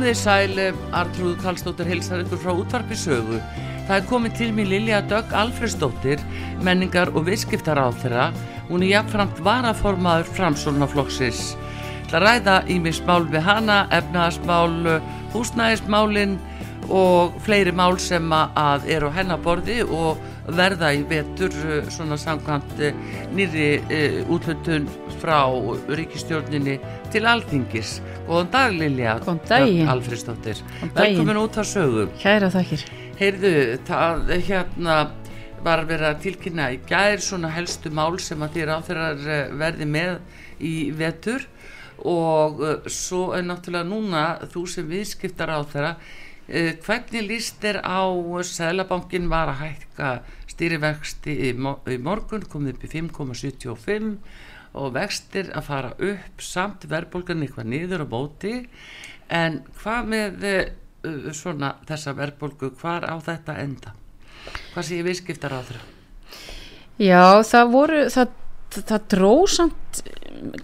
Komið þið sæl, Artrúð Kallstóttir heilsar ykkur frá útvarpi sögu. Það er komið til mér Lilja Dögg Alfredsdóttir, menningar og viðskiptar á þeirra. Hún er jafnframt varaformaður framsólnafloksis. Það ræða ímismál við hana, efnaðasmál, húsnæðismálinn og fleiri mál sem að er á hennaborði og verða í vetur svona samkvæmt nýri útlöntun frá ríkistjórninni til alþingis. Góðan dag Lilja. Alfredsdóttir Velkomin út á sögum Kæra þakkir. Heyrðu, það hérna var verið að tilkynna í gær svona helstu mál sem að þér áþeirar verði með í vetur. Og uh, svo er náttúrulega núna þú sem viðskiptar á þeirra uh, hvernig líst þér á Sælabankin var að hækka stýrivexti í, í morgun komið upp í 5,75 og vextir að fara upp samt verðbólgan eitthvað niður á bóti en hvað með uh, svona þessa verðbólgu hvar á þetta enda? Hvað sé ég viðskiptar á þeirra Já það voru það, það, dróðsamt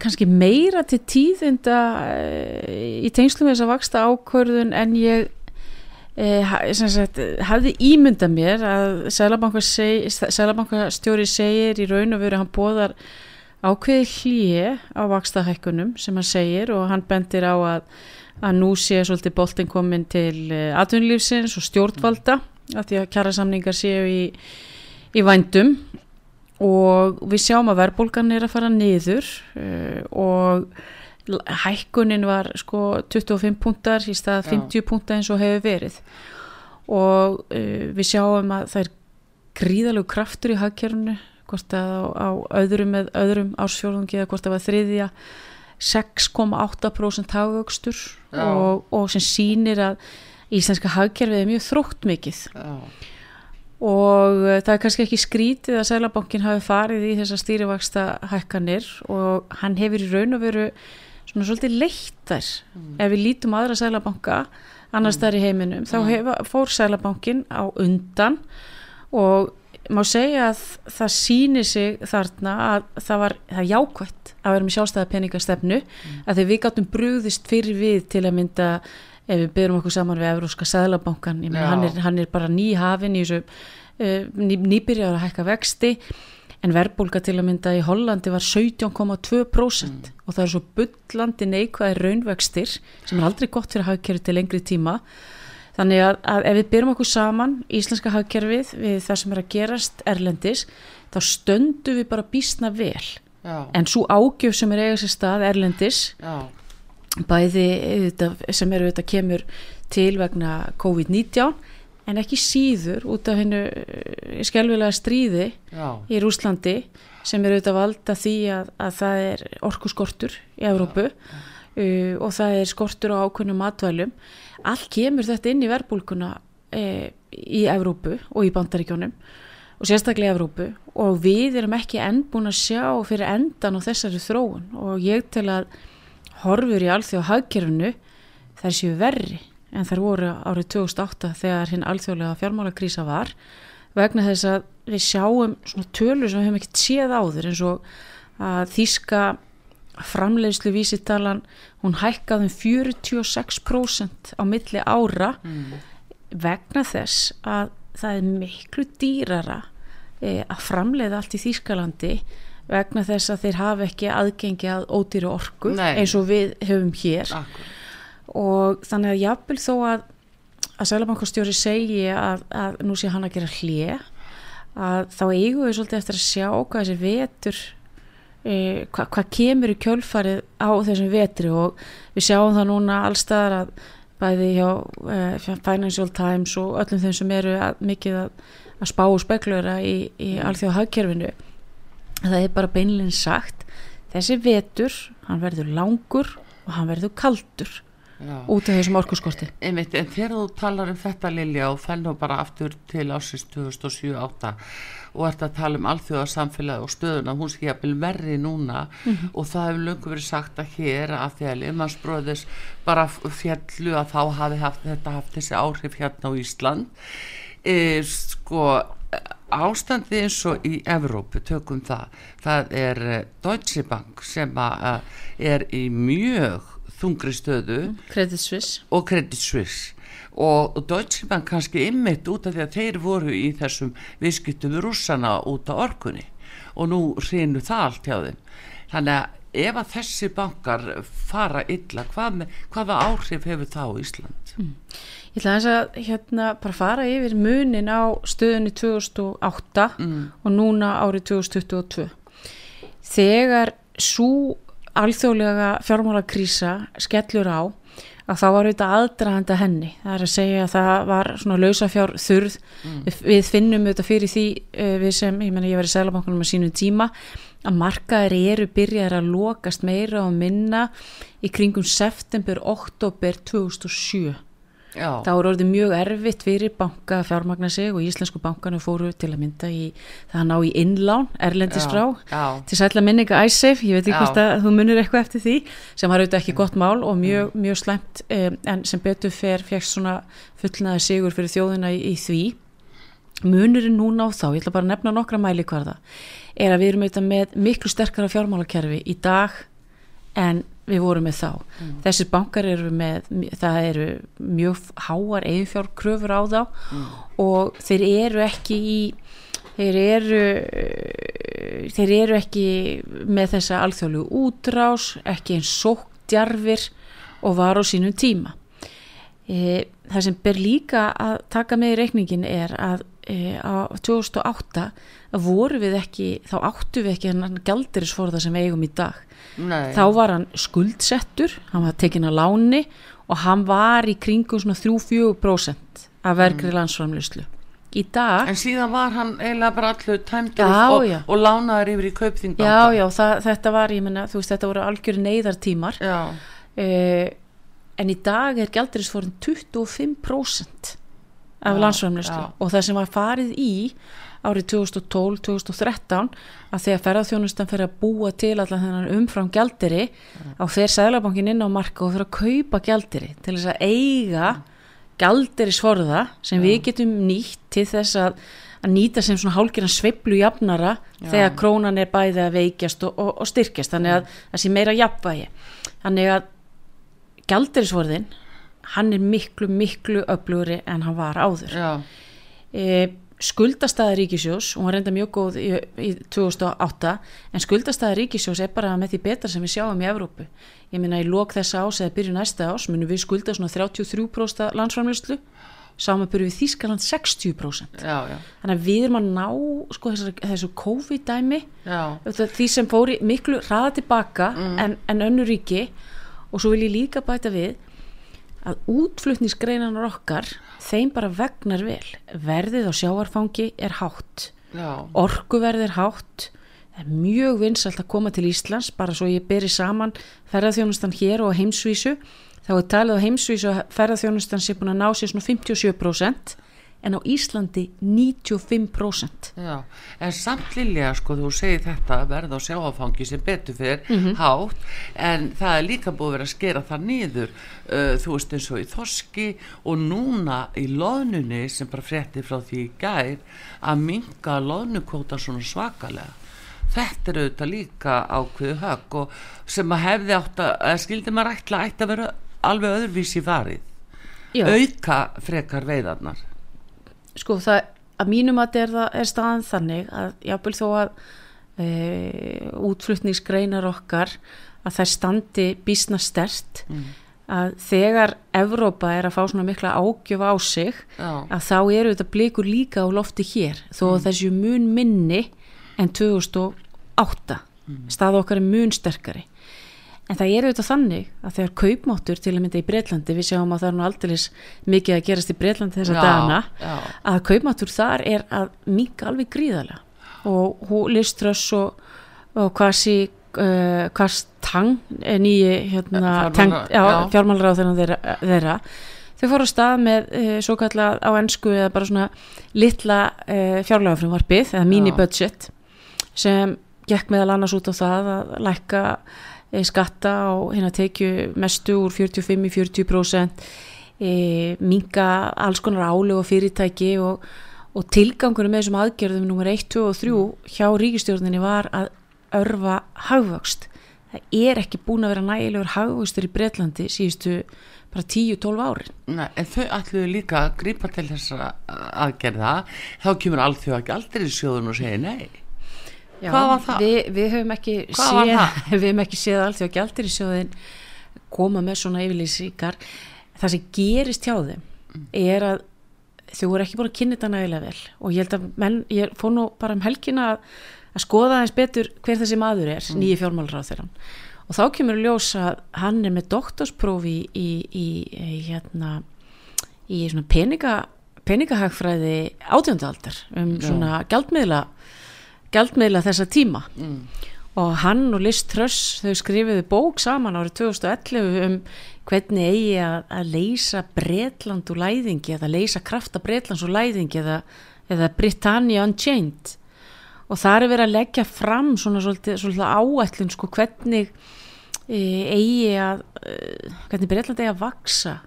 kannski meira til tíðinda í tengslum þess að vaksta ákvörðun en ég eh, sagt, hafði ímynda mér að Sælabankastjóri segir í raun og veru hann bóðar ákveði hlýje á vakstahækkunum sem hann segir og hann bendir á að, að nú sé svolítið boltin komin til atvinnulífsins og stjórnvalda að því að kjærasamningar séu í, í vændum. Og við sjáum að verðbólgan er að fara niður uh, og hækkunin var sko 25 púntar í stað 50 púntar eins og hefur verið. Og uh, við sjáum að það er gríðalegu kraftur í hagkerfunu hvort að á, á öðrum með öðrum ásfjórðungi eða hvort að það var þriðja 6,8% hagvöxtur og, og sem sýnir að íslenska hagkerfið er mjög þrótt mikið Já. og uh, það er kannski ekki skrítið að Sælabankin hafi farið í þessa stýrivaksta hækkanir og hann hefur í raun og veru svona svolítið leittar mm. ef við lítum aðra Sælabanka annars mm. þar í heiminum, þá mm. hef, fór Sælabankin á undan og má segja að það síni sig þarna að það var það jákvæmt að vera með sjálfstæða peningastefnu mm. að þegar við gáttum brúðist fyrir við til að mynda ef við byrjum okkur saman við Európska Sæðlabankan hann, hann er bara nýhafin í þessu uh, ný, nýbyrjar að hækka vexti en verðbólka til að mynda í Hollandi var 17,2% mm. og það er svo byllandi neikvæði raunvextir sem er aldrei gott fyrir að hafa kerið til lengri tíma Þannig að, að ef við byrjum okkur saman íslenska hagkerfið við það sem er að gerast erlendis þá stöndu við bara bísna vel Já. en svo ágjöf sem er eiga sér stað erlendis Já. bæði sem eru þetta kemur til vegna COVID-19 en ekki síður út af hennu eh, skjálfilega stríði Já. í Rúslandi sem eru auðvitað valda því að, að það er orkuskortur í Evrópu uh, og það er skortur á ákveðnum matvælum. Allt kemur þetta inn í verbulguna e, í Evrópu og í bandaríkjónum og sérstaklega í Evrópu. Og við erum ekki enn búin að sjá fyrir endan á þessari þróun. Og ég tel að horfur í alþjóð hagkerfinu þær séu verri en þær voru árið 2008 þegar hinn alþjóðlega fjármálakrísa var. Vegna þess að við sjáum svona tölur sem við hefum ekkert séð áður eins og að þýska framleiðslu vísitalan hún hækkaði um 46% á milli ára mm. vegna þess að það er miklu dýrara e, að framleiða allt í Þýskalandi vegna þess að þeir hafa ekki aðgengi að ódýru orku Nei. eins og við höfum hér Akkur. og þannig að jápil þó að að Sælabankastjóri segi að, að nú sé hann að gera hlið að þá eigum við svolítið eftir að sjá hvað þessi vetur e, hva, hvað kemur í kjölfarið á þessum vetri og við sjáum það núna allstaðar að bæði hjá e, Financial Times og öllum þeim sem eru að, mikið að, að spá og speklura í, í alþjóða hagkerfinu það er bara beinleginn sagt þessi vetur, hann verður langur og hann verður kaldur Já. út af þessum orkuskorti Einmitt, en þegar þú talar um þetta Lilja og fennum bara aftur til ásins 2007-08 og ert að tala um alþjóðarsamfélagi og stöðuna hún sé að byrja verri núna. Mm -hmm. og það hefur löngu verið sagt að hér að að limansbróðis bara fjallu að þá hafi haft, þetta haft þessi áhrif hérna á Ísland. E, sko ástandi eins og í Evrópu tökum það, það er eh, Deutsche Bank sem eh, er í mjög þungri stöðu. Credit Suisse. Og Credit Suisse og Deutsche Bank kannski ymmit út af því að þeir voru í þessum viðskiptum rússana út á orkunni og nú reynu það allt hjá þeim þannig að ef að þessi bankar fara illa hvað með, hvaða áhrif hefur það á Ísland? Mm. Ég ætla að, að hérna bara fara yfir munin á stöðunni 2008 mm. og núna árið 2022. Þegar svo alþjóðlega fjármálakrísa skellur á að það var auðvitað aðdrahanda henni. Það er að segja að það var svona lausafjár þurð. Mm. Við, finnum auðvitað fyrir því uh, við sem, ég menna ég var í sælabankunum á sínum tíma, að markaðir eru byrjar að lokast meira og minna í kringum september, oktober 2007 Já. þá er orðið mjög erfitt fyrir banka að fjármagna sig og íslensku bankanu fóru til að mynda í það að ná í innlán erlendis frá. til sætla minninga æsef, ég veit ekki hvort að þú munir eitthvað eftir því sem har auðvitað ekki gott mál og mjög, mm. mjög slemt um, en sem betur fer fjækst svona fullnaði sigur fyrir þjóðina í, í því. Munurinn núna á þá, ég ætla bara að nefna nokkra mæli hverða, er að við erum auðvitað með miklu sterkara fjármálakerfi í dag en við vorum með þá. Mm. Þessir bankar eru með, það eru mjög háar eiginfjárkröfur á þá mm. og þeir eru ekki í, þeir eru, þeir eru ekki með þessa alþjóðlu útrás, ekki eins sóktjarfir og var á sínum tíma. E, það sem ber líka að taka með í reikningin er að á 2008 voru við ekki, þá áttu við ekki hann gældirisforða sem við eigum í dag. Nei. þá var hann skuldsettur hann var tekin að láni og hann var í kringum svona 3-4% af verkri mm. landsframlýslu í dag en síðan var hann eiginlega bara allur tæmdur og, og lánaður yfir í kaupþingdanda já já það, þetta var ég menna þú veist þetta voru algjör neyðartímar. Uh, en í dag er gældirisforðin 25% af já, landsframlýslu já. og það sem var farið í árið 2012-2013 að þegar ferðarþjónustan fyrir að búa til allan þennan umfram gjaldiri mm. á þeir sælabankin inn á marka og fyrir að kaupa gjaldiri til þess að eiga gjaldiri svorða sem mm. við getum nýtt til þess að, að nýta sem svona hálgirann sveiblu jafnara ja. þegar krónan er bæði að veikjast og, og, og styrkjast þannig að það sé meira jafnvægi þannig að gjaldiri svorðin hann er miklu miklu öflugri en hann var áður ja. eða skuldastæða ríkisjós og hún reynda mjög góð í, í 2008 en skuldastæða ríkisjós er bara með því betra sem við sjáum í Evrópu ég minna í lók þessa ás eða byrju næsta ás munum við skulda svona 33% landsframlustlu saman byrju við Þískaland 60% já, já. þannig að við erum að ná sko, þessu, þessu COVID-dæmi því sem fóri miklu hraða tilbaka mm. en, en önnu ríki og svo vil ég líka bæta við að útflutnisgreinan okkar þeim bara vegnar vel. Verðið á sjáarfangi er hátt. Já. orkuverð er hátt. Það er mjög vinsalt að koma til Íslands bara svo ég beri saman ferðarþjónustan hér og heimsvísu. Þá er talið á heimsvísu að ferðarþjónustan sé búin að ná sér svona 57% en á Íslandi 95% Já, en samt Lilja sko þú segir þetta verð á sjáafangi sem betur fyrir mm -hmm. hátt en það er líka búið að vera að skera það niður. Uh, þú veist eins og í Þorski og núna í loðnunni sem bara frétti frá því í gær að minga loðnukóta svona svakalega. Þetta er auðvitað líka ákveðu högg og sem að hefði átt að, að skildi maður ætla ætti að vera alveg öðruvísi farið. Já. auka frekar veiðarnar sko það að mínum að er, það, er staðan þannig að jápil þó að e, útflutningsgreinar okkar að það standi bísna stert mm. að þegar Evrópa er að fá svona mikla ágjöf á sig Já. að þá eru þetta blikur líka á lofti hér þó mm. þessu mun minni en 2008 mm. stað okkar er mun sterkari en það er auðvitað þannig að þegar kaupmáttur til að mynda í Breitlandi, við sjáum að það er nú aldrei mikið að gerast í Breitlandi þessa já, dagana, já. að kaupmáttur þar er að mika alveg gríðarlega. Og Liströss og, og Kvasi uh, Kvastang nýji hérna, fjármálráð þeirra, þeirra þau fóru á stað með uh, svo kallað á ennsku eða bara svona litla uh, fjárlægafrumvarpið eða mini budget sem gekk meðal annars út á það að lækka skatta og hérna tekju mestu úr 45 í 40% minga alls konar áleg og fyrirtæki og, og tilgangunum með þessum aðgerðum nummer 1, 2 og 3 hjá ríkistjórninni var að örfa hagvöxt. Það er ekki búin að vera nægilegur hagvöxtur í Breitlandi síðustu bara 10-12 árin. Nei, en þau ætluðu líka að grípa til þessa aðgerða. Þá kemur allþjóð ekki aldrei í sjóðun og segja nei Já, hvað var það? Við, við höfum ekki séð við höfum ekki séð allþjóð ekki aldrei í sjóðun koma með svona yfirlýsingar. Það sem gerist hjá þeim er að þau voru ekki búin að kynna þetta nægilega vel. Og ég held að menn, ég fór nú bara um helgina að, að skoða eins betur hver þessi maður er, mm. nýji fjármálráð þeirra og þá kemur ljós að hann er með doktorsprófi í, í, í, hérna, í peninga, peningahagfræði átjöndaldar um svona gældmiðla gældmiðla þessa tíma mm. og hann og Liz Truss þau skrifiðu bók saman árið 2011 um hvernig eigi að, að leysa Breitland og læðingi eða leysa krafta Breitlands og læðingi eða, eða Britannia Unchained og það er verið að leggja fram svona svolítið, áætlun sko hvernig e, eigi að e, hvernig Breitland eigi að vaksa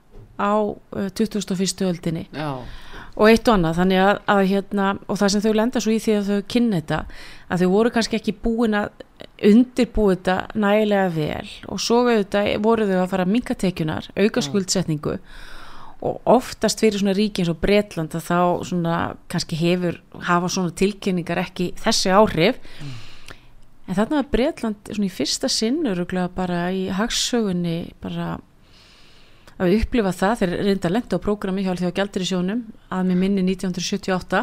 á e, 2001. öldinni Já. Og eitt og annað. Þannig að, að hérna og það sem þau lenda svo í því að þau kynna þetta að þau voru kannski ekki búin að undirbúið þetta nægilega vel og svo voru þau að fara að minka tekjunar, auka skuldsetningu og oftast fyrir svona ríki eins og Breitland að þá svona kannski hefur, hafa svona tilkynningar ekki þessi áhrif. Mm. en þarna var Breitland svona í fyrsta sinn öruglega bara í hagsögunni bara að upplifa það þegar reynda lenda á prógrami hjá Alþjóða Gjaldur í sjónum að með minni 1978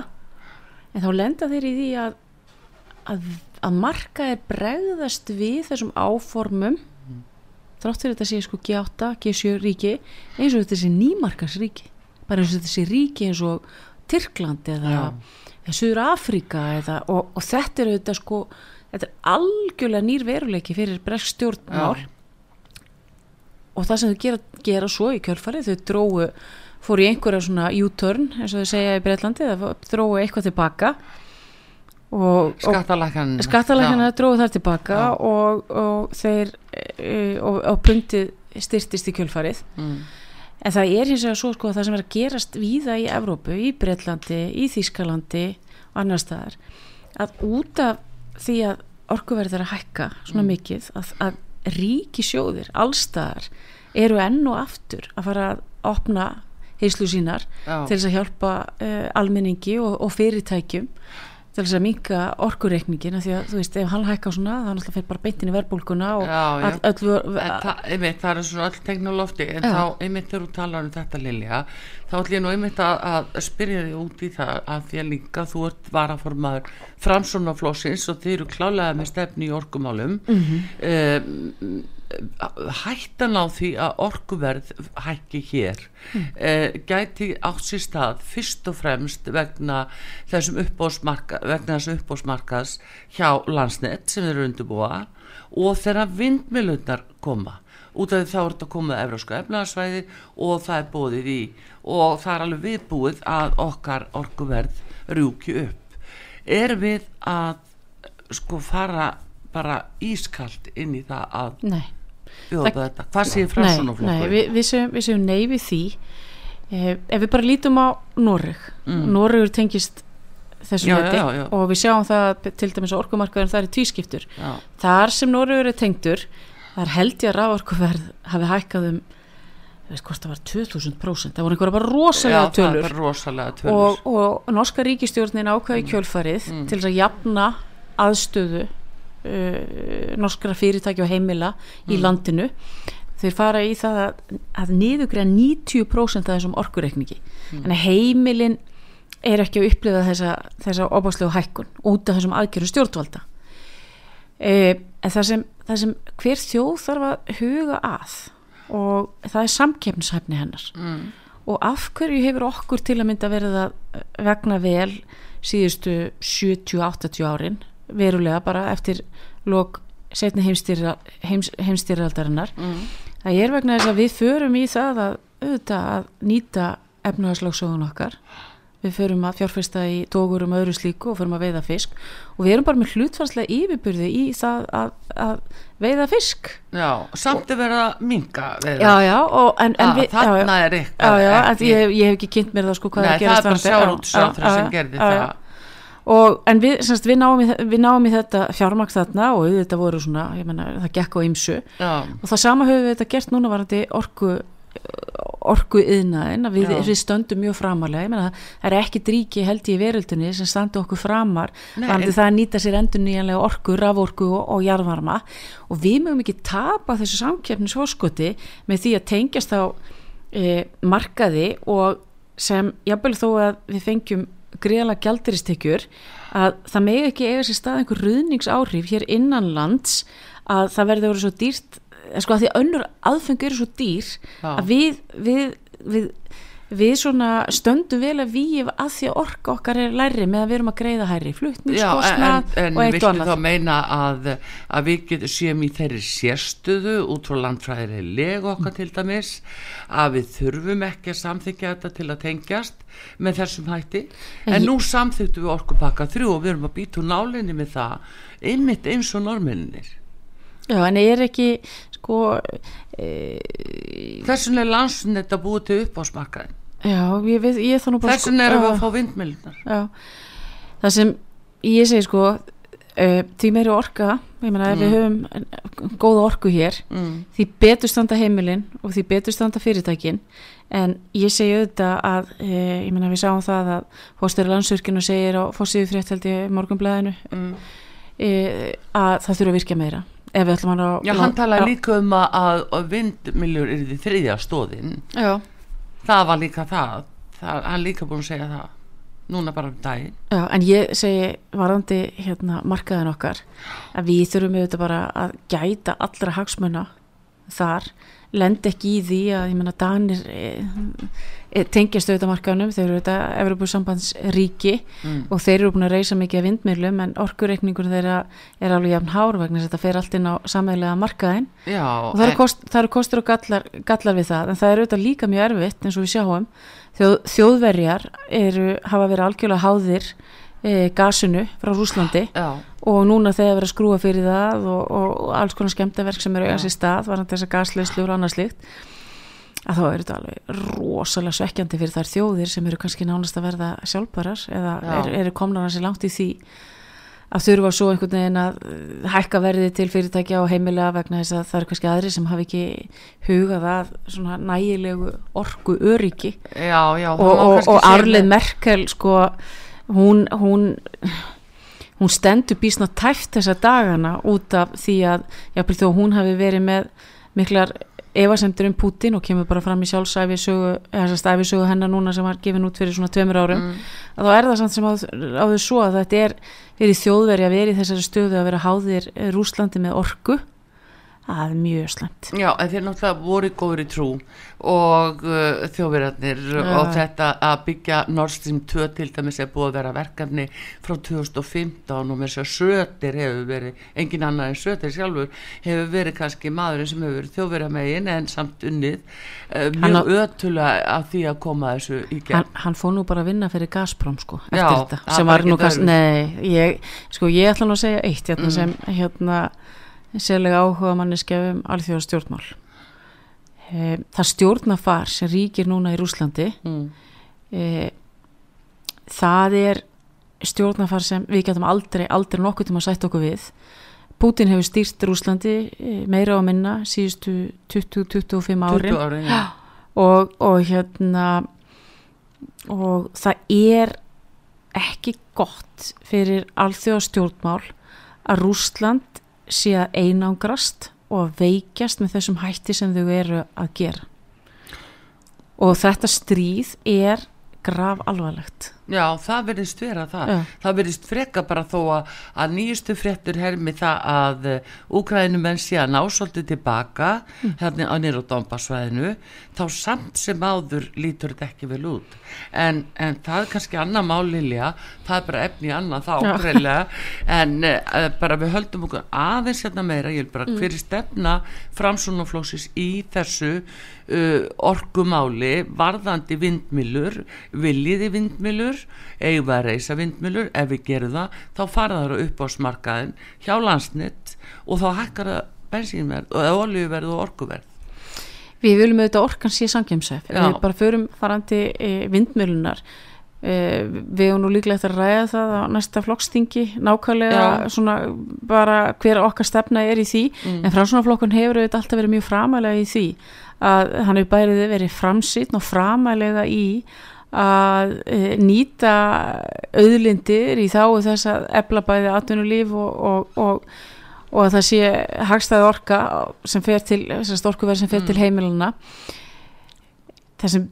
en þá lenda þeir í því að að, að marka er bregðast við þessum áformum þrátt fyrir þetta sé sko G8, G7 ríki eins og þetta sé nýmarkas ríki bara eins og þetta sé ríki eins og Tyrkland eða, eða Suður Afrika eða, og, og þetta er auðvitað sko þetta er algjörlega nýr veruleiki fyrir bregst stjórnmál. Já. Og það sem þau gera, gera svo í kjörfari, þau dróðu fór í einhverja svona U-turn eins og þau segja í Breitlandi, þau dróðu eitthvað tilbaka. Og skattalækana dróðu þar tilbaka og, og þeir e, og, og pundið styrtist í kjölfarið. Mm. en það er hins vegar svo sko það sem er að gerast víða í Evrópu, í Breitlandi í Þýskalandi og annar staðar að út af því að orkuverðir að hækka svona mm. mikið að, að ríki sjóðir allstaðar eru enn og aftur að fara að opna heislu sínar Já. til þess að hjálpa uh, almenningi og, og fyrirtækjum til þess að minka orkureikningin því að þú veist, ef hann hækka svona þá náttúrulega fyrir bara beintin í verbulguna og já, já. All, öll, það, einmitt, það er svona öll teknolófti en já. þá, einmitt þegar þú talar um þetta Lilja, þá ætlum ég nú einmitt að, að spyrja þig út í það að því að líka þú ert varaformaður framsónaflósins og þeir eru klálega með stefni í orkumálum mm -hmm. um, hættan á því að orkuverð hækki hér mm. eh, gæti átt sér stað fyrst og fremst vegna þessum uppbósmarkas hjá landsnett sem eru undirbúa og þegar vindmilunar koma út af því þá er þetta komið efrausku efnaðarsvæði og það er bóðið í og það er alveg viðbúið að okkar orkuverð rúki upp er við að sko fara bara ískalt inn í það að Nei bjóða þetta hvað séu framsunaflokkur? Nei, við, við, séum, við séum nei við því eh, ef við bara lítum á Noreg mm. Noregur tengist þessu leti og við sjáum það til dæmis á orkumarkaðin það er tvískiptur já. þar sem Noregur er tengtur þar held ég að rávorkuverð hafi hækkað um veist hvort það var 2000% það voru einhverja bara rosalega tölur, rosalega tölur. Og, og norska ríkistjórnin ákvæði mm. kjölfarið mm. til að jafna aðstöðu uh, norskra fyrirtæki og heimila mm. í landinu þeir fara í það að, að niðugræða 90% af þessum orkureikningi mm. en heimilin er ekki að upplifa þessa, þessa opáslegu hækkun út af þessum aðgerru stjórnvalda e, en það sem, það sem hver þjóð þarf að huga að og það er samkeppnishæfni hennar mm. og af hverju hefur okkur til að mynda verið að vegna vel síðustu 70-80 árin verulega bara eftir lok setni heimstýraldarinnar Mm. það er vegna þess að við förum í það að auðvitað að nýta efnahagslóksögun okkar. Við förum að fjárfesta í tókur um öðru slíku og förum að veiða fisk. Og við erum bara með hlutfarslega yfirbyrði í það að, að veiða fisk. Já, samt að vera minga já já og, en, en Ah, við, þarna er ekki, ég, ég hef ekki kynnt mér það sko hvað Nei, er að það gerast er bara já, sem gerði það og en við, semst, við, náum í, við náum í þetta fjármaks þarna og þetta voru svona, ég menna, það gekk á ymsu og það sama höfum við þetta gert núna varandi orku orku yðnaðin að við, við stöndum mjög framalega ég meina það er ekki dríki held í veröldunni sem standi okkur framar en- það að nýta sér endur nýjanlega orku, raforku og, og jarðvarma. Og við mögum ekki tapa þessu samkeppnisfórskoti með því að tengjast á e, markaði og sem jafnvel þó að við fengjum greiðalega gjaldiristekjur að það megi ekki eiga sér stað einhver ruðningsáhrif hér innan lands að það verði að vera svo dýrt eh, sko að því að önnur aðfengu eru svo dýr Já. að við, við, við við svona stöndum vel að við að því að orka okkar er læri með að við erum að greiða hærri en, flutningskostnað en og viltu annað. þá meina að, að við getum séum í þeirri sérstöðu út frá landfræðileg leg okkar til dæmis að við þurfum ekki að samþykja þetta til að tengjast með þessum hætti. En nú samþyktu við orkupakka þrjú og við erum að býta úr nálinni með það einmitt eins og norminir Já, en er ekki sko þessun er landsnett að búið til upp á smakkaðin þessun við já. að fá vindmjölunar Já, það sem ég segi sko uh, því meiri orka, ég meina ef við höfum eh, góða orku hér mm. því betur standa heimilin og því betur standa fyrirtækin en ég segi auðvitað að uh, ég meina við sáum það að fórstöru landsvirkinu segir á fórstíðu frétt held ég morgunblæðinu Mm. uh, að það þurfa að virka meira ef við ætlum að Já, hann talaði líka um að, að, vindmjöljur er því þriðja stóðin Já, það var líka það, það hann líka búin að segja það. Núna bara um daginn. Já, en ég segi varandi hérna markaðin okkar að við þurfum auðvitað bara að gæta allra hagsmuna þar lend ekki í því að ég menna Danir e, tengjast auðvitað markaðunum, þeir eru auðvitað Evropasambandsríki mm. og þeir eru búin að reysa mikið af vindmyrlum en orkureikningur þeirra er alveg jafn hár vegna að þetta fer allt inn á sameilega markaðin Já, og það eru, kost, það eru kostur og gallar, gallar við það en það er auðvitað líka mjög erfitt eins og við sjáum Þjóð, þjóðverjar eru, hafa verið algjörlega háðir e, gasinu frá Rúslandi já, og núna þegar verið að skrúa fyrir það og, og, alls konar skemmtaverk sem eru eiga sér stað varandi þessar gasleyslu og annað slíkt að þá er þetta alveg rosalega svekkjandi fyrir þær þjóðir sem eru kannski nánast að verða sjálfbarar eða Já. er, eru komnar hansi langt í því að þurfa svo einhvern veginn að hækka verði til fyrirtækja og heimilega vegna þess að það eru kannski aðri sem hafi ekki hugað að svona nægilegu orku öryggi já, já og, og, og Arlið Merkel sko hún, hún hún stendur bísna tæft þessa dagana út af því að jáfnvel þó hún hafi verið með miklar efasemtur um Putin og kemur bara fram í sjálfsæfi sögu, hennar núna sem var gefin út fyrir svona tveimur árum mm. að þá er það samt sem áður, áður svo að þetta er verið vera í þessari stöðu að vera háðir eh, Rúslandi með orku er mjög slemt Já, en þeir náttúrulega voru góður í trú og uh, þjóðverðarnir og þetta að byggja Nord Stream 2 til dæmis er búið að vera verkefni frá 2015 og með þess að Sötir hefur verið, engin annar en Sötir sjálfur hefur verið kannski maðurinn sem hefur verið þjóðverðarmegin en samt unnið uh, mjög ötulega að því að koma þessu í gegn. hann, hann fór nú bara að vinna fyrir Gazprom sko, eftir Já, þetta sem var nú kannski, nei ég, sko ég ætla nú að segja eitt hérna Mm. sem hérna sérlega áhuga manni skefum alþjóða stjórnmál e, það stjórnafar sem ríkir núna í Rúslandi Mm. e, það er stjórnafar sem við getum aldrei aldrei nokkuð til að sætta okkur við Putin hefur stýrt Rúslandi e, meira og minna síðustu 20-25 árin 20 árin, já. og, og hérna og það er ekki gott fyrir alþjóða stjórnmál að Rússland sé að einangrast og að veikjast með þessum hætti sem þau eru að gera. Og þetta stríð er graf alvarlegt Já, það verðist vera það. Já. Það verðist freka bara þó að, að nýjustu fréttur hermi það að úgrænumenn sé að ná svolítið tilbaka Mm. hérna á nýru Dómbasvæðinu þá samt sem áður lítur þetta ekki vel út. En, en það er kannski annað málilja, það er bara efni annað þá ágreilega en uh, bara við höldum okkur aðeins hérna meira, ég vil bara Mm. hver er stefna framsunaflóksis í þessu uh, orkumáli varðandi vindmilur viljiði vindmilur eigum við að reysa vindmilur ef við gerum það, þá fara það upp á smarkaðin hjá landsnitt og þá hækkar það bensínverð og oljuverð og orkuverð. Við viljum auðvitað orkan sé samkjömsef Já. við bara förum farandi e, vindmjölunar e, við höfum nú líklega eftir að ræða það á næsta flokkstingi nákvæmlega Já. svona bara hver okkar stefna er í því. En framsunaflokkun hefur auðvitað alltaf verið mjög framælega í því að hann hefur bærið verið framsýtn og framælega í að e, nýta auðlindir í þá þess að efla bæði atvinnulíf og, og, og og að það sé hagstæði orka sem fer til, þessast orkuverð sem fer til heimilana það sem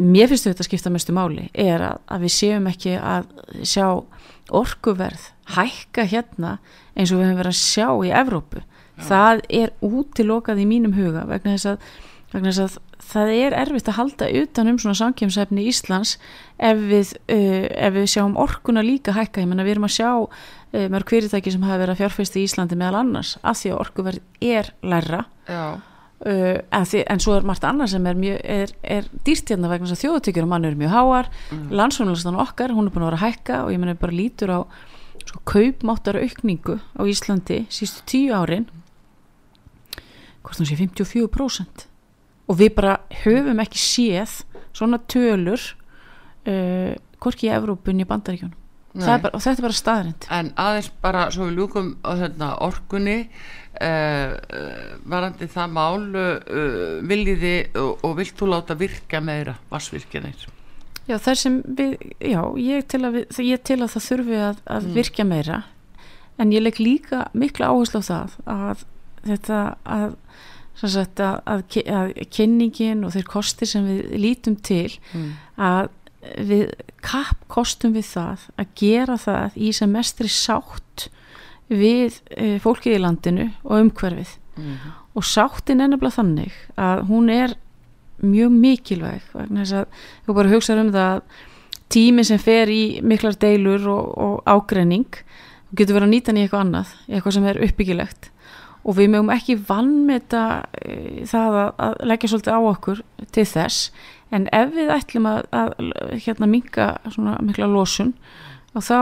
mér finnst þetta að skipta mestu máli er að, að við séum ekki að sjá orkuverð hækka hérna eins og við höfum verið að sjá í Evrópu. Það er útilokað í mínum huga vegna þess að það er erfitt að halda utan um svona samkjömsefni Íslands ef við, uh, ef við sjáum orkuna líka hækka, ég menna við erum að sjá uh, mörg fyrirtæki sem hafa verið að fjárfæsta í Íslandi meðal annars, af því að orkuverð er læra Já, uh, en, því, en svo er margt annað sem er, mjög, er, er dýrt hérna vegna þess að þjóðutökjur og mann eru mjög háar. Mm. landsfjónulastan okkar, hún er búin að vera að hækka og ég menna bara lítur á sko, kaupmáttar aukningu á Íslandi sístu tíu árin hvort hún sé 54% og við bara höfum ekki séð svona tölur uh, hvorki í Evrópunni í Bandaríkjónum bara, og þetta er bara staðrind en aðeins bara svo við ljúkum á hérna, orkunni uh, uh, varandi það mál uh, viljiði og, og vilt þú láta virka meira vassvirkjanir Já, það sem við, já, ég til að, við, ég til að það þurfi að, að virkja meira. En ég legg líka mikla áherslu á það að þetta að, sagt, að, að, að kynningin og þeir kostir sem við lítum til mm. að við kapp kostum við það að gera það í sem mestri sátt við e, fólkið í landinu og umhverfið Mm. og sáttin er nefnilega þannig að hún er mjög mikilvæg vegna þess að þú bara hugsaður um það að tími sem fer í miklar deilur og, og ágreining getur verið að nýta í eitthvað annað eitthvað sem er uppbyggilegt og við mögum ekki vannmeta e, það að, að leggja svolítið á okkur til þess. En ef við ætlum að, að hérna minka svona mikla losun og þá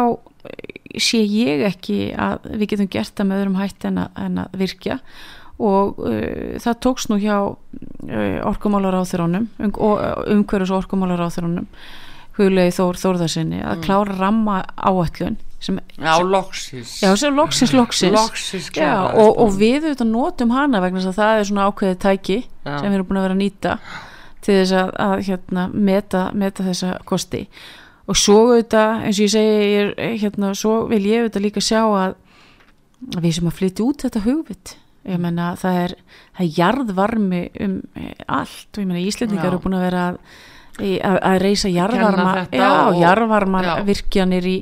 eh, sé ég ekki að við getum gert það með öðrum hætti en að, en að virkja. Og uh, það tókst nú hjá uh, orkumálar áþurónum um, umhverjus orkumálar áþurónum huglega Þór Þórðarsinni að klára ramma áætlun sem, Já, loksins. Já, sem loksins loksins. Loksins Já, og, og við auðvitað notum hana vegna þess að það er svona ákveðið tæki sem við erum búin að vera að nýta til þess að, að hérna, meta, meta þessa kosti. Og svo auðvitað, eins og ég segi ég, er, hérna, svo vil ég auðvitað líka sjá að, við sem að flytja út þetta hugvit ég meina það er, það er jarðvarmi um eh, allt. Og ég meina Íslendingar Já. eru búin að vera að, að, að reysa jarðvarma já, jarðvarma virkjanir í,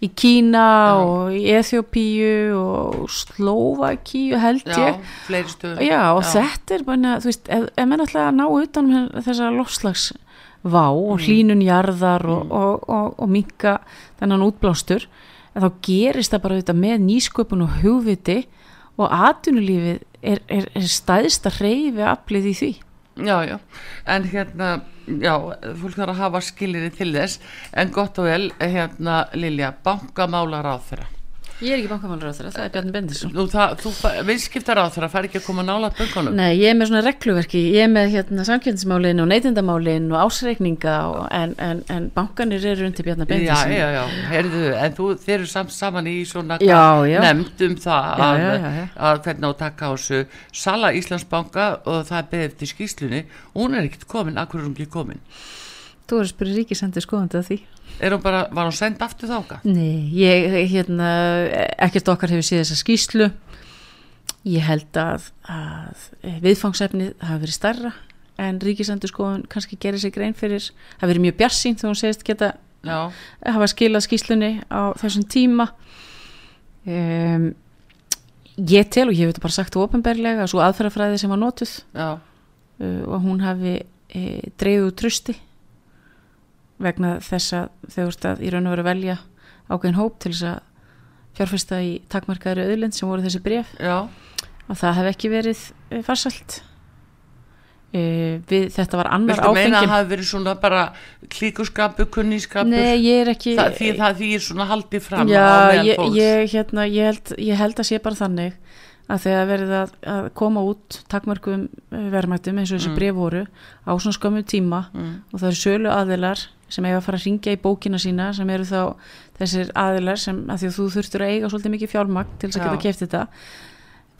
í Kína Já. og í Eþjópíu og Slóvakíu held Já, ég stöður Já, og þetta er bara, þú veist, ef, ef menn ætla að ná utan um þessa lofslagsvá og Mm. hlínun jarðar og, og, og, og minka þennan útblástur, þá gerist það bara þetta með nýsköpun og hugviti og atvinnulífið er, er, er stæðsta reyfi aflið í því. Já, já, en hérna, já, fólk þarf að hafa skilinni til þess, en gott og vel, hérna, Lilja, bankamálar á þeirra. Ég er ekki bankamálur á þeirra, það er Bjarni Bendisson. Nú, það, þú, viðskiptar á þeirra, fær ekki að koma nála böngunum. Nei, ég er með svona regluverki, ég er með hérna samkjöndismálin og neytindamálin og ásreikninga og, en, en, en bankanir eru undir Bjarni Já, Bendisson. já, já, heyrðu, en þú, þeir eru samt saman í svona Já, já. nefnd um það Já, að, já, já, já. að hvernig á að taka á þessu Sala Íslandsbanka og það er beðið eftir skýslunni, hún er ekkert komin, akkur er hún ekki komin? Þú er að spyrja ríkisendur skoðandi að því. Hún bara, var hún send aftur þáka? Nei, ég, hérna, ekkert okkar hefur séð þessa skýslu. Ég held að, að viðfangsefnið hafi verið starra en ríkisendur skoðan kannski gerir sig grein fyrir, það verið mjög bjarsýn þegar hún segist geta Já. hafa skilað skýslunni á þessum tíma um, ég tel og ég hef þetta bara sagt ofinberlega að svo aðferðafræði sem var notuð uh, og hún hafi e, dreigð úr trusti vegna þess að þau veist að í raun og veru velja ákveðin hóp til þess að fjárfesta í takmarkaðri auðlind sem voru þessi bref Já. og það hef ekki verið e, farsalt e, við, þetta var annar Viltu meina að það hafi verið svona bara er ekki það, því það því er svona haldið fram Já, ég, ég, hérna, ég, held, ég held að sé bara þannig að þegar verið að, að koma út takmörgum verðmættum eins og þessi Mm. bref voru á svona skömmu tíma Mm. og það eru sölu aðilar sem eiga að fara að ringja í bókina sína sem eru þá þessir aðilar sem að því að þú þurftur að eiga svolítið mikið fjármagn til þess að geta keft þetta.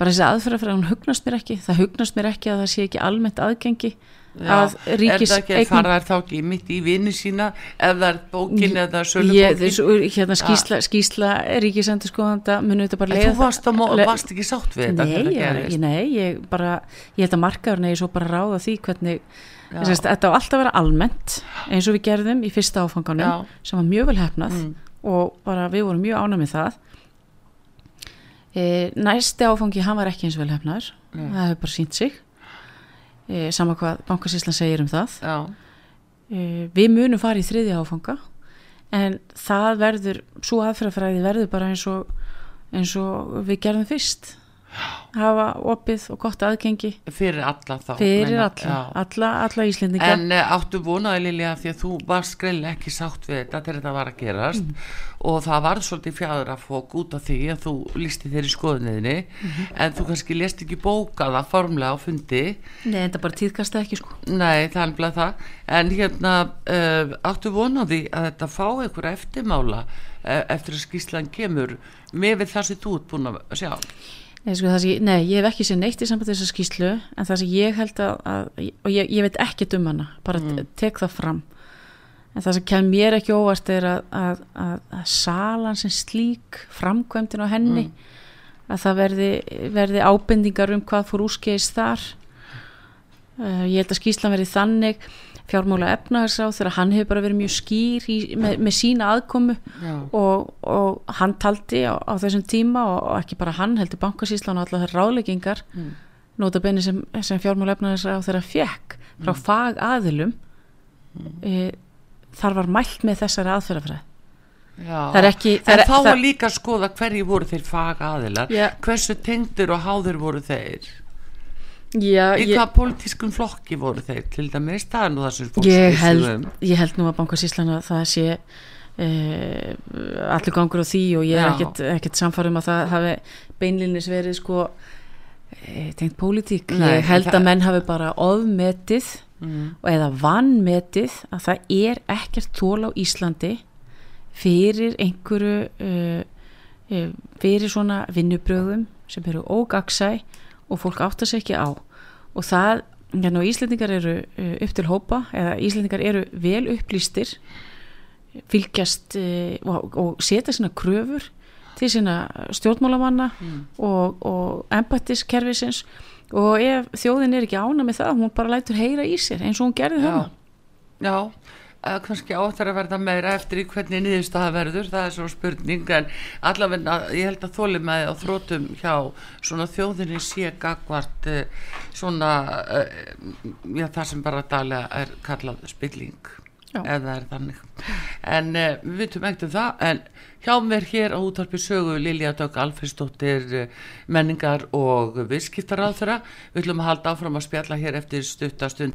Bara þessi aðferðafræð, hún hugnast mér ekki. Það hugnast mér ekki að það sé ekki almennt aðgengi Já, að ríkis er það ekki að fara þá ekki mitt í vinnu sína er bókin eða sölubókin hérna skísla, skísla ríkisendur skoðanda munu þetta bara leiða þú varst, á, varst ekki sátt við þetta Nei, ég, nei, ég bara ég held að markaður negi svo bara ráða því hvernig. Sérst, þetta á alltaf að vera almennt eins og við gerðum í fyrsta áfanganum Já. sem var mjög vel hefnað Mm. og bara við vorum mjög ánað með það e, næsti áfangi hann var ekki eins vel hefnaður Nei. það hefur bara sínt sig e, sama hvað bankasíslan segir um það e, við munum fara í þriðja áfanga en það verður svo aðferðafræði verður bara eins og eins og við gerðum fyrst hafa opið og gott aðgengi. Fyrir alla þá fyrir meina- alla, alla, alla Íslendinga. En uh, áttu vonaði Lilja því að þú varst greinlega ekki sátt við þetta þegar þetta var að gerast Mm. og það var svolítið fjæður að fók út af því að þú lísti þeirri skoðunniðinni. Mhm. en þú kannski lest ekki bókaða formlega á fundi. Nei, þetta bara tíðkast ekki sko. Nei, það er nefnilega það. En hérna uh, áttu vonaði að þetta fá einhverja eftirmála uh, eftir að skýslan kemur? Með það sem þú ert búin að sjá Nei, sko, sem, nei, ég hef ekki sér neitt í samband þessar skýslu en það sem ég held að, að og ég, ég veit ekki um hana bara mm. tek það fram. En það sem kem mér ekki óvart er að, að, að, að salan sem slík framkvæmdin á henni að það verði, verði ábendingar um hvað fór úrskeiðis þar. Uh, ég held að skýslan verði þannig fjármála efnaðarsráð þegar hann hefur bara verið mjög skýr í, með, með sína aðkomu og, og hann taldi á, á þessum tíma og, og ekki bara hann heldur bankasíslan og allar þær ráðleggingar Mm. nota benni sem, sem fjármálefnaðis á þeirra fjekk frá Mm. fagaðilum e, þar var mælt með þessari aðferðafræð já. það er ekki það En er, þá var líka að skoða hverju voru þeir fagaðilar Já. hversu tengdur og háður voru þeir já, í ég, hvað pólitískum flokki voru þeir til dæmis, það er nú það sem fólk ég, held, um. ég held nú að bankasíslan að það sé e, allir gangur á því og ég er ekkert, ekkert samfærum að það hafi beinlinnis verið sko e, tengt pólitík Nei, ég held að menn hafi bara ofmetið Mm. og eða vannmetið að það er ekkert tól á Íslandi fyrir einhverju uh, fyrir svona vinnubröðum sem eru ógagsæ og fólk áttar sig ekki á. Og það, hérna og Íslendingar eru uh, upp til hópa eða Íslendingar eru vel upplýstir fylgjast uh, og, og setja sína kröfur til sína stjórnmálamanna og, og embættiskerfisins. Og ef þjóðin er ekki ána með það hún bara lætur heyra í sér eins og hún gerði Já, þarna. Já uh, kannski áttar að verða meira eftir í hvernig niðurstaða verður, það er svo spurning en allavega, ég held að þóli með á þrótum hjá svona þjóðinni sé gagvart uh, svona uh, já, það sem bara daglega er kallað spilling Já. eða er þannig. En uh, við vitum ekkert um það en hjá mér hér á útvarpi sögu Lilja Dögg Alfriðsdóttir menningar og viðskiptaráðfæra við ætlum að halda áfram að spjalla hér eftir stuttastund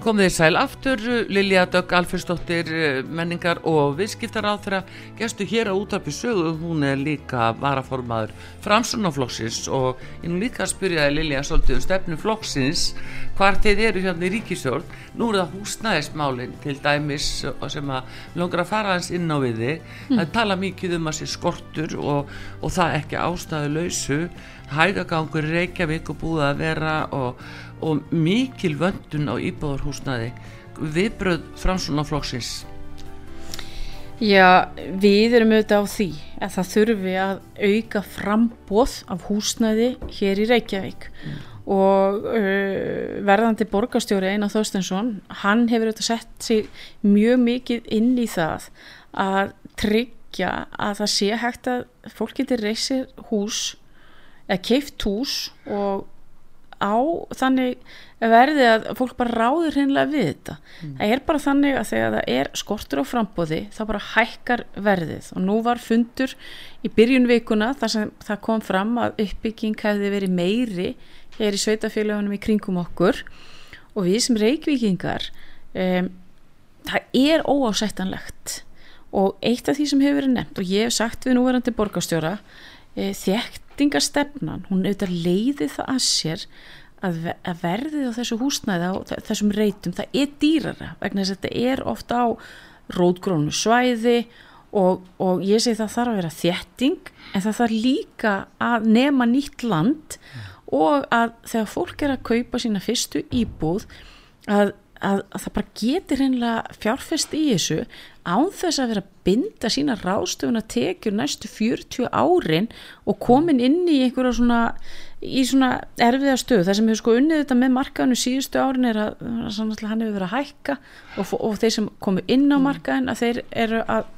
Komið í sæl aftur, Lilja Dögg Alfersdóttir, menningar og viðskiptar á þeirra gestu hér á útarpi sögu, hún er líka varaformaður Framsunaflokksins og ég nú líka að spyrja Lilja svolítið um stefnu flokksins, hvar þeir eru hérna í ríkisjórn, nú er það húsnæðismálinn til dæmis sem að langar að fara hans inn á viði, mm. það tala mikið um að sé skortur og, og það ekki ástæðu lausu, hægagangur Reykjavík og búið að vera og og mikil vöndun á íbúðarhúsnaði viðbröð framsunaflokksins Já, við erum auðvitað á því að það þurfi að auka frambóð af húsnaði hér í Reykjavík. Mm. Og uh, verðandi borgastjóri Einar Þorstensson, hann hefur auðvitað sett sig mjög mikið inn í það að tryggja að það sé hægt að fólk getur reysir hús eða keift hús og á þannig verði að fólk bara ráður hinnlega við þetta. Mm. Það er bara þannig að þegar það er skortur á frambóði þá bara hækkar verðið og nú var fundur í byrjun vikuna þar sem það kom fram að uppbygging hefði verið meiri hér í sveitafélagunum í kringum okkur. Og við sem reykvikingar um, það er óásættanlegt. Og eitt af því sem hefur verið nefnt og ég hef sagt við núverandi borgastjóra e, þektingastefnan, hún auðvitað leiði það að sér að, að verðið á þessu húsnæði á þessum reytum, það er dýrara. Vegna þess að þetta er ofta á rótgrónu svæði og, og ég segi það þarf að vera þjetting en það þarf líka að nema nýtt land og að þegar fólk er að kaupa sína fyrstu íbúð að, að, að það bara getur hennilega fjárfest í þessu án þess að vera að binda sína ráðstöfun að tekja næstu 40 árin og komin inn í einhverja svona í svona erfiða stöð það sem hefur sko unnið þetta með markaðinu síðustu árin er að hann hefur verið að hækka og, og þeir sem komu inn á markaðin að þeir eru að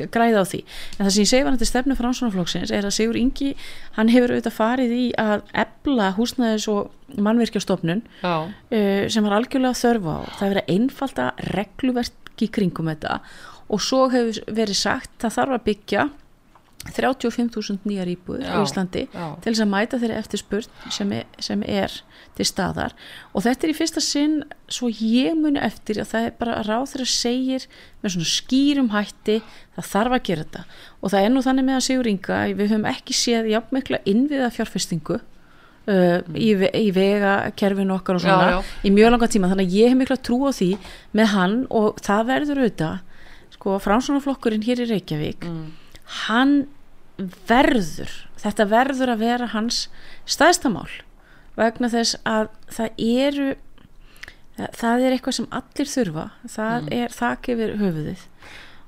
græða á því. En það sem ég segi var þetta stefnu fransunaflokksins er að Sigur Ingi hann hefur auðvitað farið í að ebla húsnæðis og mannverkjastofnun uh, sem var algjörlega þörfa á. Það hefur verið einfalda regluverk í kringum þetta og svo hefur verið sagt það þarf að byggja 35.000 nýjar íbúður í Íslandi já. til þess að mæta þeirri eftirspurn sem er, sem er til staðar og þetta er í fyrsta sinn svo ég muni eftir að það er bara ráð þeirra segir með svona skýrum hætti það þarf að gera þetta og það er nú þannig með að segjur ynga við höfum ekki séð jafnmikla innviða fjárfestingu uh, í, í vegakerfinu okkar og svona já, já. í mjög langa tíma þannig að ég hef mikla trú á því með hann og það verður auðvitað sko fránsvonarflokkurinn hér í Reykjavík mm hann verður þetta verður að vera hans staðstamál vegna þess að það eru það er eitthvað sem allir þurfa það mm. er þakk yfir höfuðið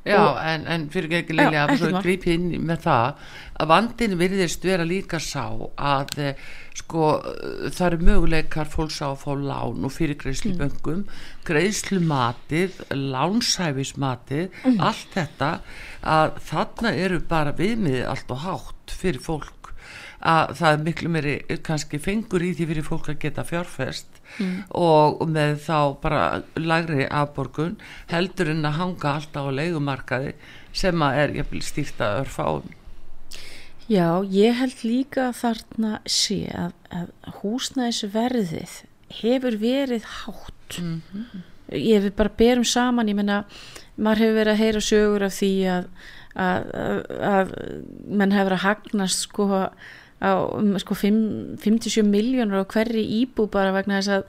Já, en, en fyrir ekki leiðilega að gripi inn með það að vandin virðist vera líka sá að eh, sko það eru möguleikar fólks á að fá lán og fyrir greiðsluböngum mm. greiðslumatið, lánsæfismatið mm. allt þetta að þarna eru bara viðmið allt og hátt fyrir fólk að það er miklu meiri kannski fengur í því fyrir fólk að geta fjárfest mm. og með þá bara lagri afborgun heldur en að hanga alltaf á leikumarkaði sem að er stýrta örfáum Já, ég held líka þarna sé að, að húsnæðisverðið hefur verið hátt mm -hmm. ég hefur bara berum saman ég menna, maður hefur verið að heyra sögur af því að að, að mann hefur að hagnast sko á um, sko 57 miljónur á hverri íbú bara vegna þess að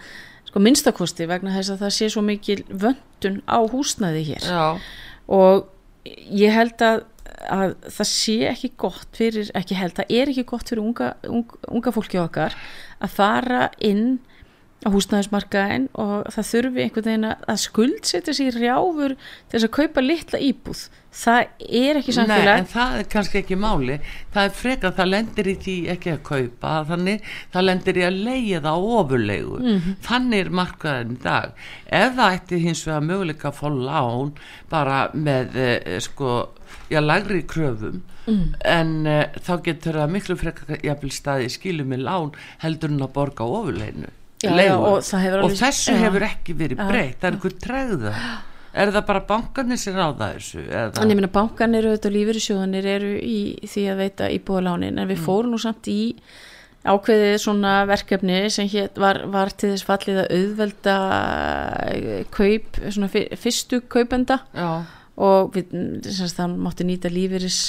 sko minnstakosti vegna þess að það sé svo mikil vöndun á húsnaði hér Já. og ég held að, að það sé ekki gott fyrir, ekki held, það er ekki gott fyrir unga, unga, unga fólki okkar að fara inn á húsnæðismarkaðin og það þurfi einhvern veginn að skuldsetja sér rjáfur til þess að kaupa litla íbúð. Það er ekki samfélag. Nei, en það er kannski ekki máli. Það er frekar, það lendir í því ekki að kaupa þannig, það lendir í að leiða það ofurlegu mm -hmm. þannig er markaðin í dag. Ef það ætti hins vegar möguleika að fá lán bara með eh, sko, já, lagri kröfum mm. en eh, þá getur það miklu frekar jafnvel staði skilum með lán heldur en að borga ofurleginu já, og, og þessu hefur ekki verið breytt. Það er einhver tregða. Er það bara bankanir sem ráða þessu? Þannig að bankanir og lífyrirsjóðanir eru í því að veita íbúðalánin en við mm. fórum nú samt í ákveðið svona verkefni sem var, var til þess fallið að auðvelda eh, kaup, svona fyrstu kaupenda. Já. og við, semst, þann mátti nýta lífeyris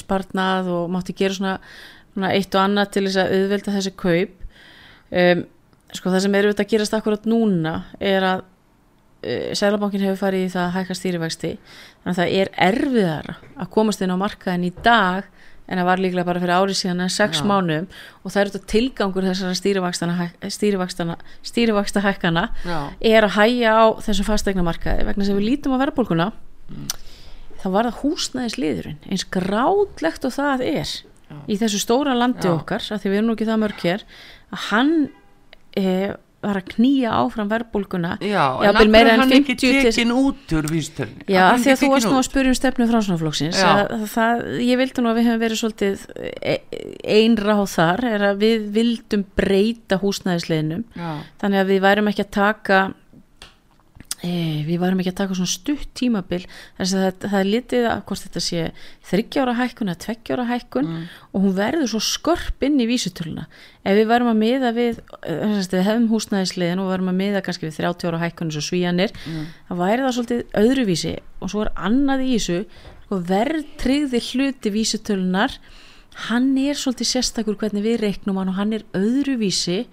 sparnað og mátti gera svona, svona eitt og annað til þess að auðvelda þessi kaup. Um, sko það sem eru þetta að gerast akkurat núna er að uh, Sælabankin hefur farið í það að hækka stýrivexti þannig að það er erfiðar að komast inn á markaðin í dag en það var líklega bara fyrir árið síðan en sex Já. mánum og það eru þetta tilgangur þessara stýrivaxta hækkana er að hæja á þessum fastegna markaði vegna sem við lítum á verðbólkuna mm. þá var það húsnæðisliðurinn eins grátlegt og það er Já. í þessu stóra landi Já. okkar að því við erum nú ekki það mörg hér að hann e, var að knýja áfram verðbólguna. Já, en af hverju hann ekki tekin út úr vístöldin? Já, því að þú varst nú að spyrja um stefnu fransunaflokksins ég vildi nú að við hefum verið svolítið e, einráð þar er að við vildum breyta húsnæðisleginum þannig að við værum ekki að taka E, við varum ekki að taka svona stutt tímabil þess að það, það er litið að hvort þetta sé þryggjára hækkun eða tveggjára hækkun mm. og hún verður svo skörp inn í vísutöluna ef við varum að miða við að við hefum húsnæðisliðin og varum að miða kannski við þrjáttjára hækkun eins og svíjanir mm. það væri það svolítið öðruvísi og svo er annað í þessu sko, verðtryggði hluti vísutölunar hann er svolítið sérstakur hvernig við reiknum hann og hann er öðruvísi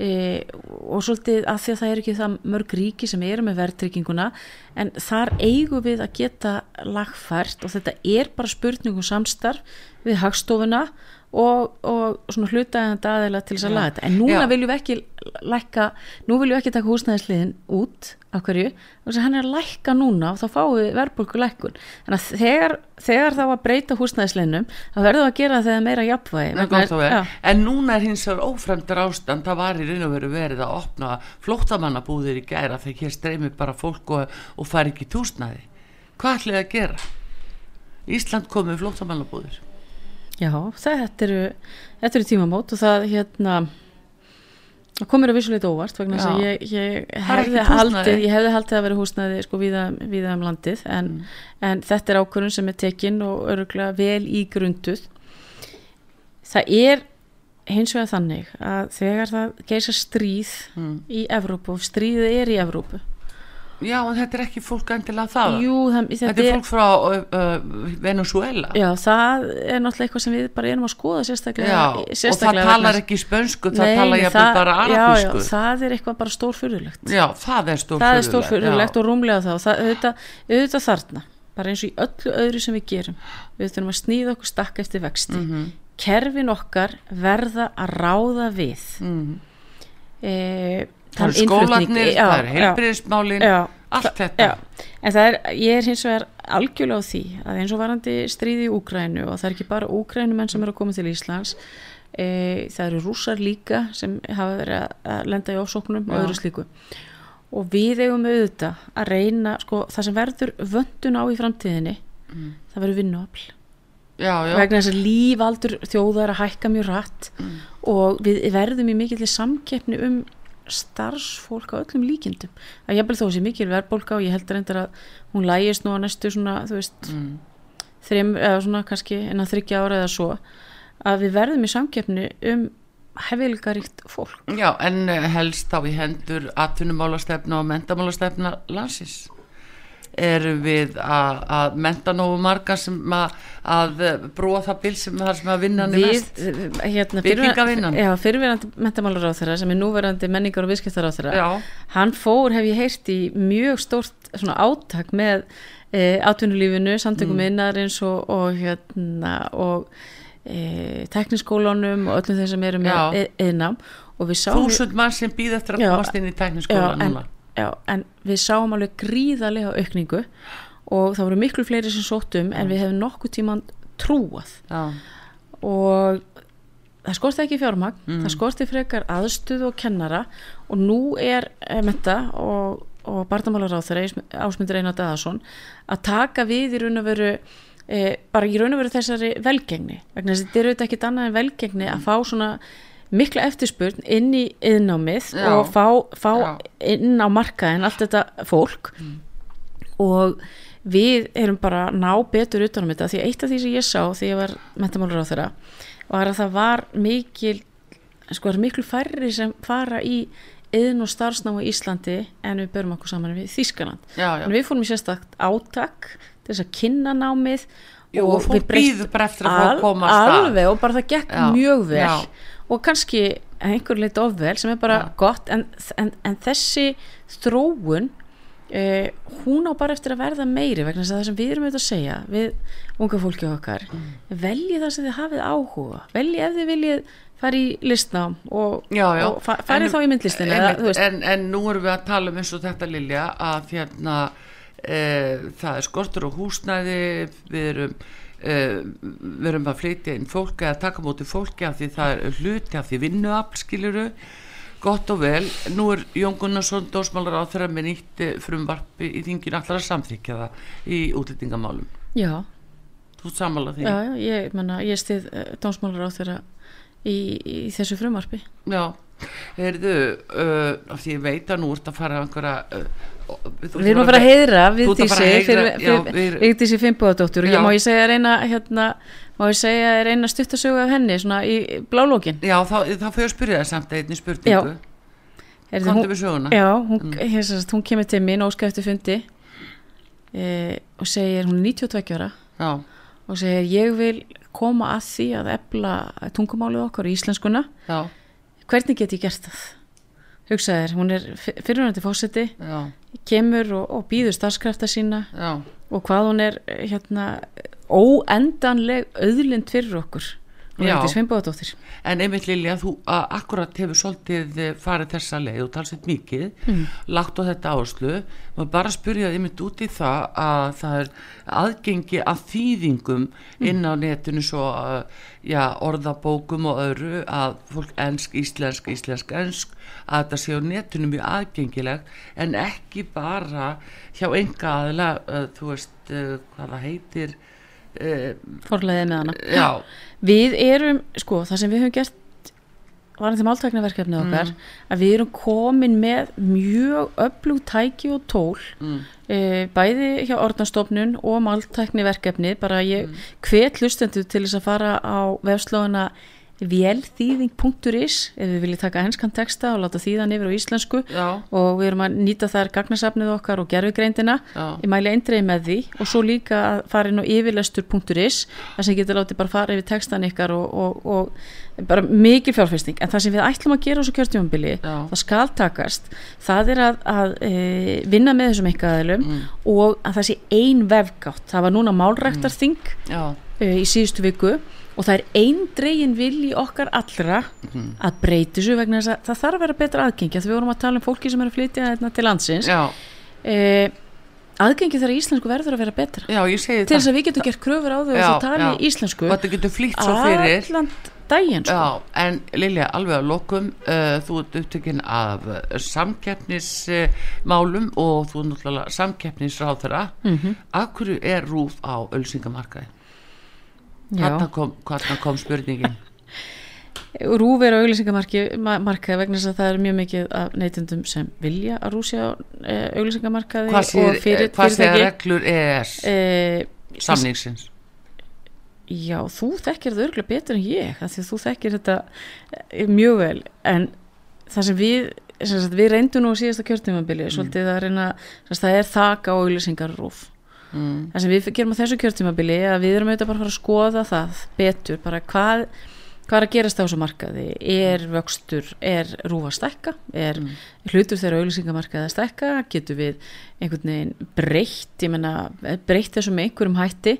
E, og svolítið að því að það er ekki það mörg ríki sem eru með verðtrygginguna en þar eigum við að geta lagfært og þetta er bara spurningum samstarf við hagstofuna og, og svona hlutaðan aðeila til þess að laga þetta. En núna Já. viljum við ekki lækka, nú viljum við ekki taka húsnæðisliðin út af hverju, þannig að hann er að lækka núna og þá fáum við verðbólku lækkun þannig að þegar, þegar þá að breyta húsnæðisliðnum, þá verðum við að gera þegar meira jafnvægi. En núna er hins vegar ófremdur ástand. Það var í raun og veru verið að opna flóttamannabúðir í gæra þegar hér streymir bara fólk og, og fari ekki túsnaði hvað ætlum við að gera? Ísland komið flóttamannabúðir Já, þetta eru, þetta eru tímamót og það hérna það komir að vissuleit óvart vegna þess að ég, ég, hefði haldið, ég hefði haldið að vera húsnaði sko viða, viða um landið en, mm. en þetta er ákvörðun sem er tekinn og öruglega vel í grunduð það er hins vegar þannig að þegar það geisa stríð mm. í Evrópu og stríðið er í Evrópu Já, en þetta er ekki fólk endilega það. Jú, það, þetta, er fólk frá uh, Venezuela Já, það er náttúrulega eitthvað sem við bara erum að skoða sérstaklega, já, sérstaklega og það talar ekki spönsku, það talar jáfnveg bara arabísku Já, já, það er eitthvað bara stórfyrðulegt Já, það er stórfyrðulegt er og rúmlega þá. Það, auðvitað, auðvitað þarna, bara eins og í öllu öðru sem við gerum. Við þurfum að snýða okkur stakka eftir vexti. Mm -hmm. kerfin okkar verða að ráða við. Mm -hmm. eða það eru skólanir, það eru heilbriðismálin allt þetta. Já. en það er, ég er hins vegar algjörlega á því að eins og varandi stríði í Úgrænu og það er ekki bara Úgrænumenn sem eru að koma til Íslands e, það eru rúsar líka sem hafa verið að lenda í ásóknum og öðru slíku. Og við eigum auðvitað að reyna sko, það sem verður vöndun á í framtíðinni mm. það verður vinnuafl. Vegna þess að lífaldur þjóðar að hækka mjög rætt mm. og við verðum í mikill samkeppni um starfsfólk á öllum líkindum. Að ég bel þó þessi mikil verðbólka og ég heldur endur að hún lægist nú að næstu svona þú veist mm. þrim, eða svona kannski innan þryggja ára eða svo að við verðum í samkeppni um hefilgaríkt fólk. Já en eh, helst þá í hendur atvinnumálastefna og mentamálastefna landsins erum við að, menta nógu marga sem að, að brúa það bil sem það sem að vinnan er mest. hérna, byggingavinnan Já, fyrirverandi mentamálar á þeirra sem er núverandi menningar og viðskiptar á þeirra hann fór, hef ég heyrt í mjög stórt svona átak með e, átvinnulífinu, samtökum mm. innarins og, og hérna og e, tekniskólunum og öllum þeir sem eru með innam Þúsund mann sem býð eftir að komast inn í tekniskóla núna Já, en við sáum alveg gríðarlega aukningu og það voru miklu fleiri sem sóttum en við hefum nokkuð tíman trúað Já. og það skorti ekki fjármagn, mm. það skorti frekar aðstuð og kennara og nú er eh, Metta og, og þeirra ásmundur Einar Dæðarsson að taka við í raun og veru e, bara í raun og veru þessari velgengni vegna þess að þetta eru ekkit annað en velgengni að fá svona mikla eftirspurn inn í yðnámið og fá, fá inn á markaðin allt þetta fólk mm. og við erum bara ná betur utanum þetta því eitt af því sem ég sá því ég var metamálur á þeirra var að það var mikil sko er miklu færri sem fara í yðn og starfsnáma í Íslandi en við börum okkur saman við Þískaland Já, já. en við fórum í sérstakt átak til þess að kynna námið Jú, og fólk við stað. alveg og bara það gekk Já, mjög vel já. Og kannski einhver leitt ofvel sem er bara Já. gott en, en, en þessi þróun eh, hún á bara eftir að verða meiri vegna þess að það sem við erum auðvitað að segja við unga fólki okkar Mm. velji það sem þið hafið áhuga velji ef þið viljið fara í listnám og, og fa farið þá í myndlistina eða, en, en nú erum við að tala um eins og þetta Lilja að hérna e, það er skortur og húsnæði við erum e, við erum að flytja inn fólki að taka móti fólki af því það er hluti af því vinnuafl skiluru gott og vel, nú er Jón Gunnarsson dósmálar á þeirra með nýtt eh, frumvarpi í þingin allar að samþykja það í útlýtingamálum já, þú samála því? Já, já, ég, ég stið uh, dómsmálar á þeirra í, í þessu frumarpi Já, heyrðu, uh, af því ég veit að nú ert að fara einhverja uh, Við erum að fara að fyrir við- Vigdísi Fimboðadóttur og ég má ég segja reyna hérna, má ég segja reyna stuttasögu af henni svona í blálókin Já, þá, þá fyrir að spyrja það samt einni spurningu. Hún, við söguna. Já, hún, mm. sagt, hún kemur til mín óska eftir fundi e, og segir, hún er 92 ára Já, og segir ég vil koma að því að ebla tungumálið okkar í íslenskuna já, hvernig get ég gert það? Hugsaðir, hún er fyrirvændi fósetti já, kemur og, og býður starfskrafta sína já. og hvað hún er eh, hérna óendanleg auðlind fyrir okkur og En einmitt Lilja, þú að, akkurat hefur svolítið eh, farið þessa leið og talsett mikið, Mm. lagt á þetta áherslu, maður bara spyrja þið einmitt út í það að það er aðgengi að þýðingum Mm. inn á netinu svo uh, já, orðabókum og öðru að fólk ensk, íslensk, íslensk, ensk, að þetta sé á netinu mjög aðgengilegt en ekki bara hjá enga aðila, uh, þú veist uh, hvað það heitir, forleiðið með hana. Já, við erum, sko, það sem við höfum gert varandi máltæknaverkefni okkar að við erum komin með mjög öflug tæki og tól mm, e, bæði hjá orðnastofnun og máltækniverkefni bara ég hvet hlustendur til þess að fara á vefslóðuna vélþýðing.is ef við viljum taka henskan texta og láta þýðan yfir á íslensku. Já, og við erum að nýta þar gagnasafnið okkar og gerfugreindina ég mæli eindreið með því. Og svo líka að fara inn á yfirlestur.is þar sem getur látið bara fara yfir textan ykkar og, og, og bara mikil fjárfesting. En það sem við ætlum að gera á svo kjörtjónbili það skal takast það er að, að e, vinna með þessum einkaðalum Mm. og að það sé ein vefgátt. Það var núna málræktarþing já, e, í síðustu viku og það er eindregin vilji okkar allra Mhm. að breyti þessu vegna þess að það þarf að vera betra aðgengi að við vorum að tala um fólki sem er að flytja hérna til landsins já, e, aðgengi þegar íslensku verður að vera betra já, til þess að við getum gert kröfur á þau og þú tali já. íslensku og þetta getur flýtt svo fyrir allan daginn sko. Já, en Lilja, alveg að lokum uh, þú ert upptökin af samkeppnismálum uh, og þú er náttúrulega samkeppnisráðara mm Mhm. -hmm. hverju er rúf á ölsingamarkaði? Hvaðna kom, kom spurningin? Rúf er á auglýsingamarkaði vegna þess að það er mjög mikið af neytendum sem vilja að rúsja á e, auglýsingamarkaði Hvað og segir fyrirtæki reglur EES e, samningsins? Já, þú þekkir það örgulega betur en ég því þú þekkir þetta eh, mjög vel en það sem við sem sagt, við reyndum nú síðasta kjörtímabili Mm. svolítið að reyna, það er þaka á auglýsingar rúf Mm. það sem við gerum á þessu kjörtímabili að við erum auðvitað bara að skoða það betur, bara hvað hvað er að gerast á þessu markaði? Er vöxtur, er rúf að stækka? Er Mm. hlutur þegar auglýsingamarkaði að stækka, getur við einhvern veginn breytt ég menna, breytt þessu með einhverjum hætti?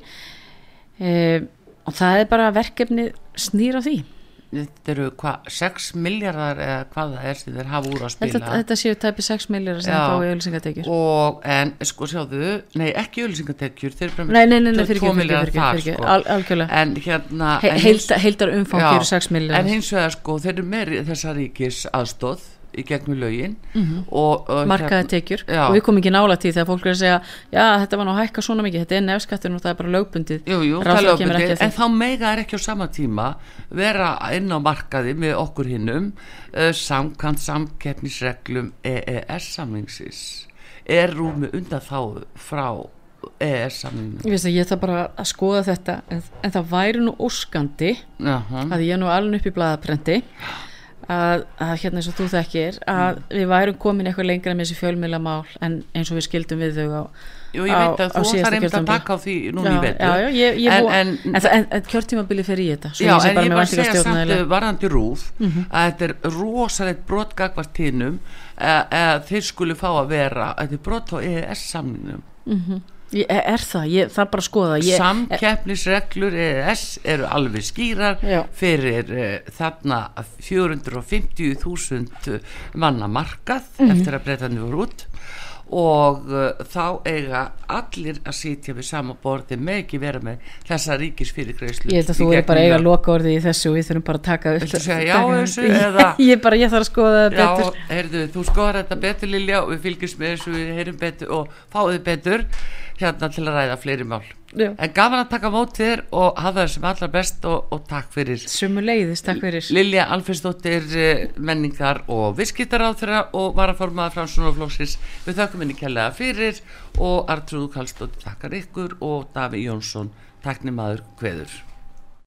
E, og það er bara verkefni snýr á því Þetta eru hvað, 6 miljardar eða hvað það er sem þeir hafa úr að þetta, spila. þetta séu tæpi 6 miljóra sem Já. fá í auglýsingatekjur. Og en sko sjáðu, nei ekki ölsingatekjur þeir eru bara með nei, nei, nei, nei, tvo- fyrir tvo ekki, fyrir milljarða ekki, þar, sko. al, en hérna heildar umfang eru 6 miljóra en hins vegar sko þeir eru með þessa ríkis aðstóð í gegnum lögin og, og markaði hérna- tekjur. Já. og við komum ekki nála til þegar fólk er að segja já þetta var nú að hækka svona mikið, þetta er nefskattur og það er bara lögbundið. Jú, jú, það lögbundið, en þá mega er ekki á sama tíma vera inn á markaði með okkur hinnum uh, samkant samkeppnisreglum EES samningsins. Er rúmi undan þá frá EES samningsins ég veist að ég ætla bara að skoða þetta en, en það væri nú óskandi Jaha, að ég er nú alveg upp í blaðaprenti að, að hérna eins og þú þekkir að Mm. við værum komin eitthvað lengra með þessi fjölmiðlamál en eins og við skildum við þau á Jú, ég veit að þú síðasta ætlar einmitt að taka á því núna í vetur. En- en, en- en, kjörtímabili fer í þetta Já, en ég með bara segja samt varðandi rúð að þetta er rosalegt brot gagvart hinnum að þeir skuli fá að vera að þetta er brot á EES samningnum Ég, er, er það, ég þarf bara að skoða ég, Samkeppnisreglur EES eru alveg skýrar Já. fyrir uh, þarna 450.000 manna markað Mhm. eftir að breytandi voru út og uh, þá eiga allir að sitja við sama borði með ekki vera með þessa ríkis fyrirgreislu ég held að þú er bara að eiga loka orði í þessu og við þurfum bara að taka upp segja já þessu eða? Ég, bara, ég þarf að skoða það Já, betur. heyrðu, þú skoðar þetta betur Lilja og við fylgjumst með þessu, og fáið betur hérna til að ræða fleiri mál. Já. En gaman að taka á móti þér og hafa það sem allra best og, og takk fyrir. Sumu leiðis, takk fyrir Lilja Alfriðsdóttir eh, menningar og viðskiptaráþra og varaformaða frá Sjónaflóksis. Við þökkum henni kærlega fyrir og Artrúð Kallstóttir takkar ykkur og Daví Jónsson takknimaður kveður.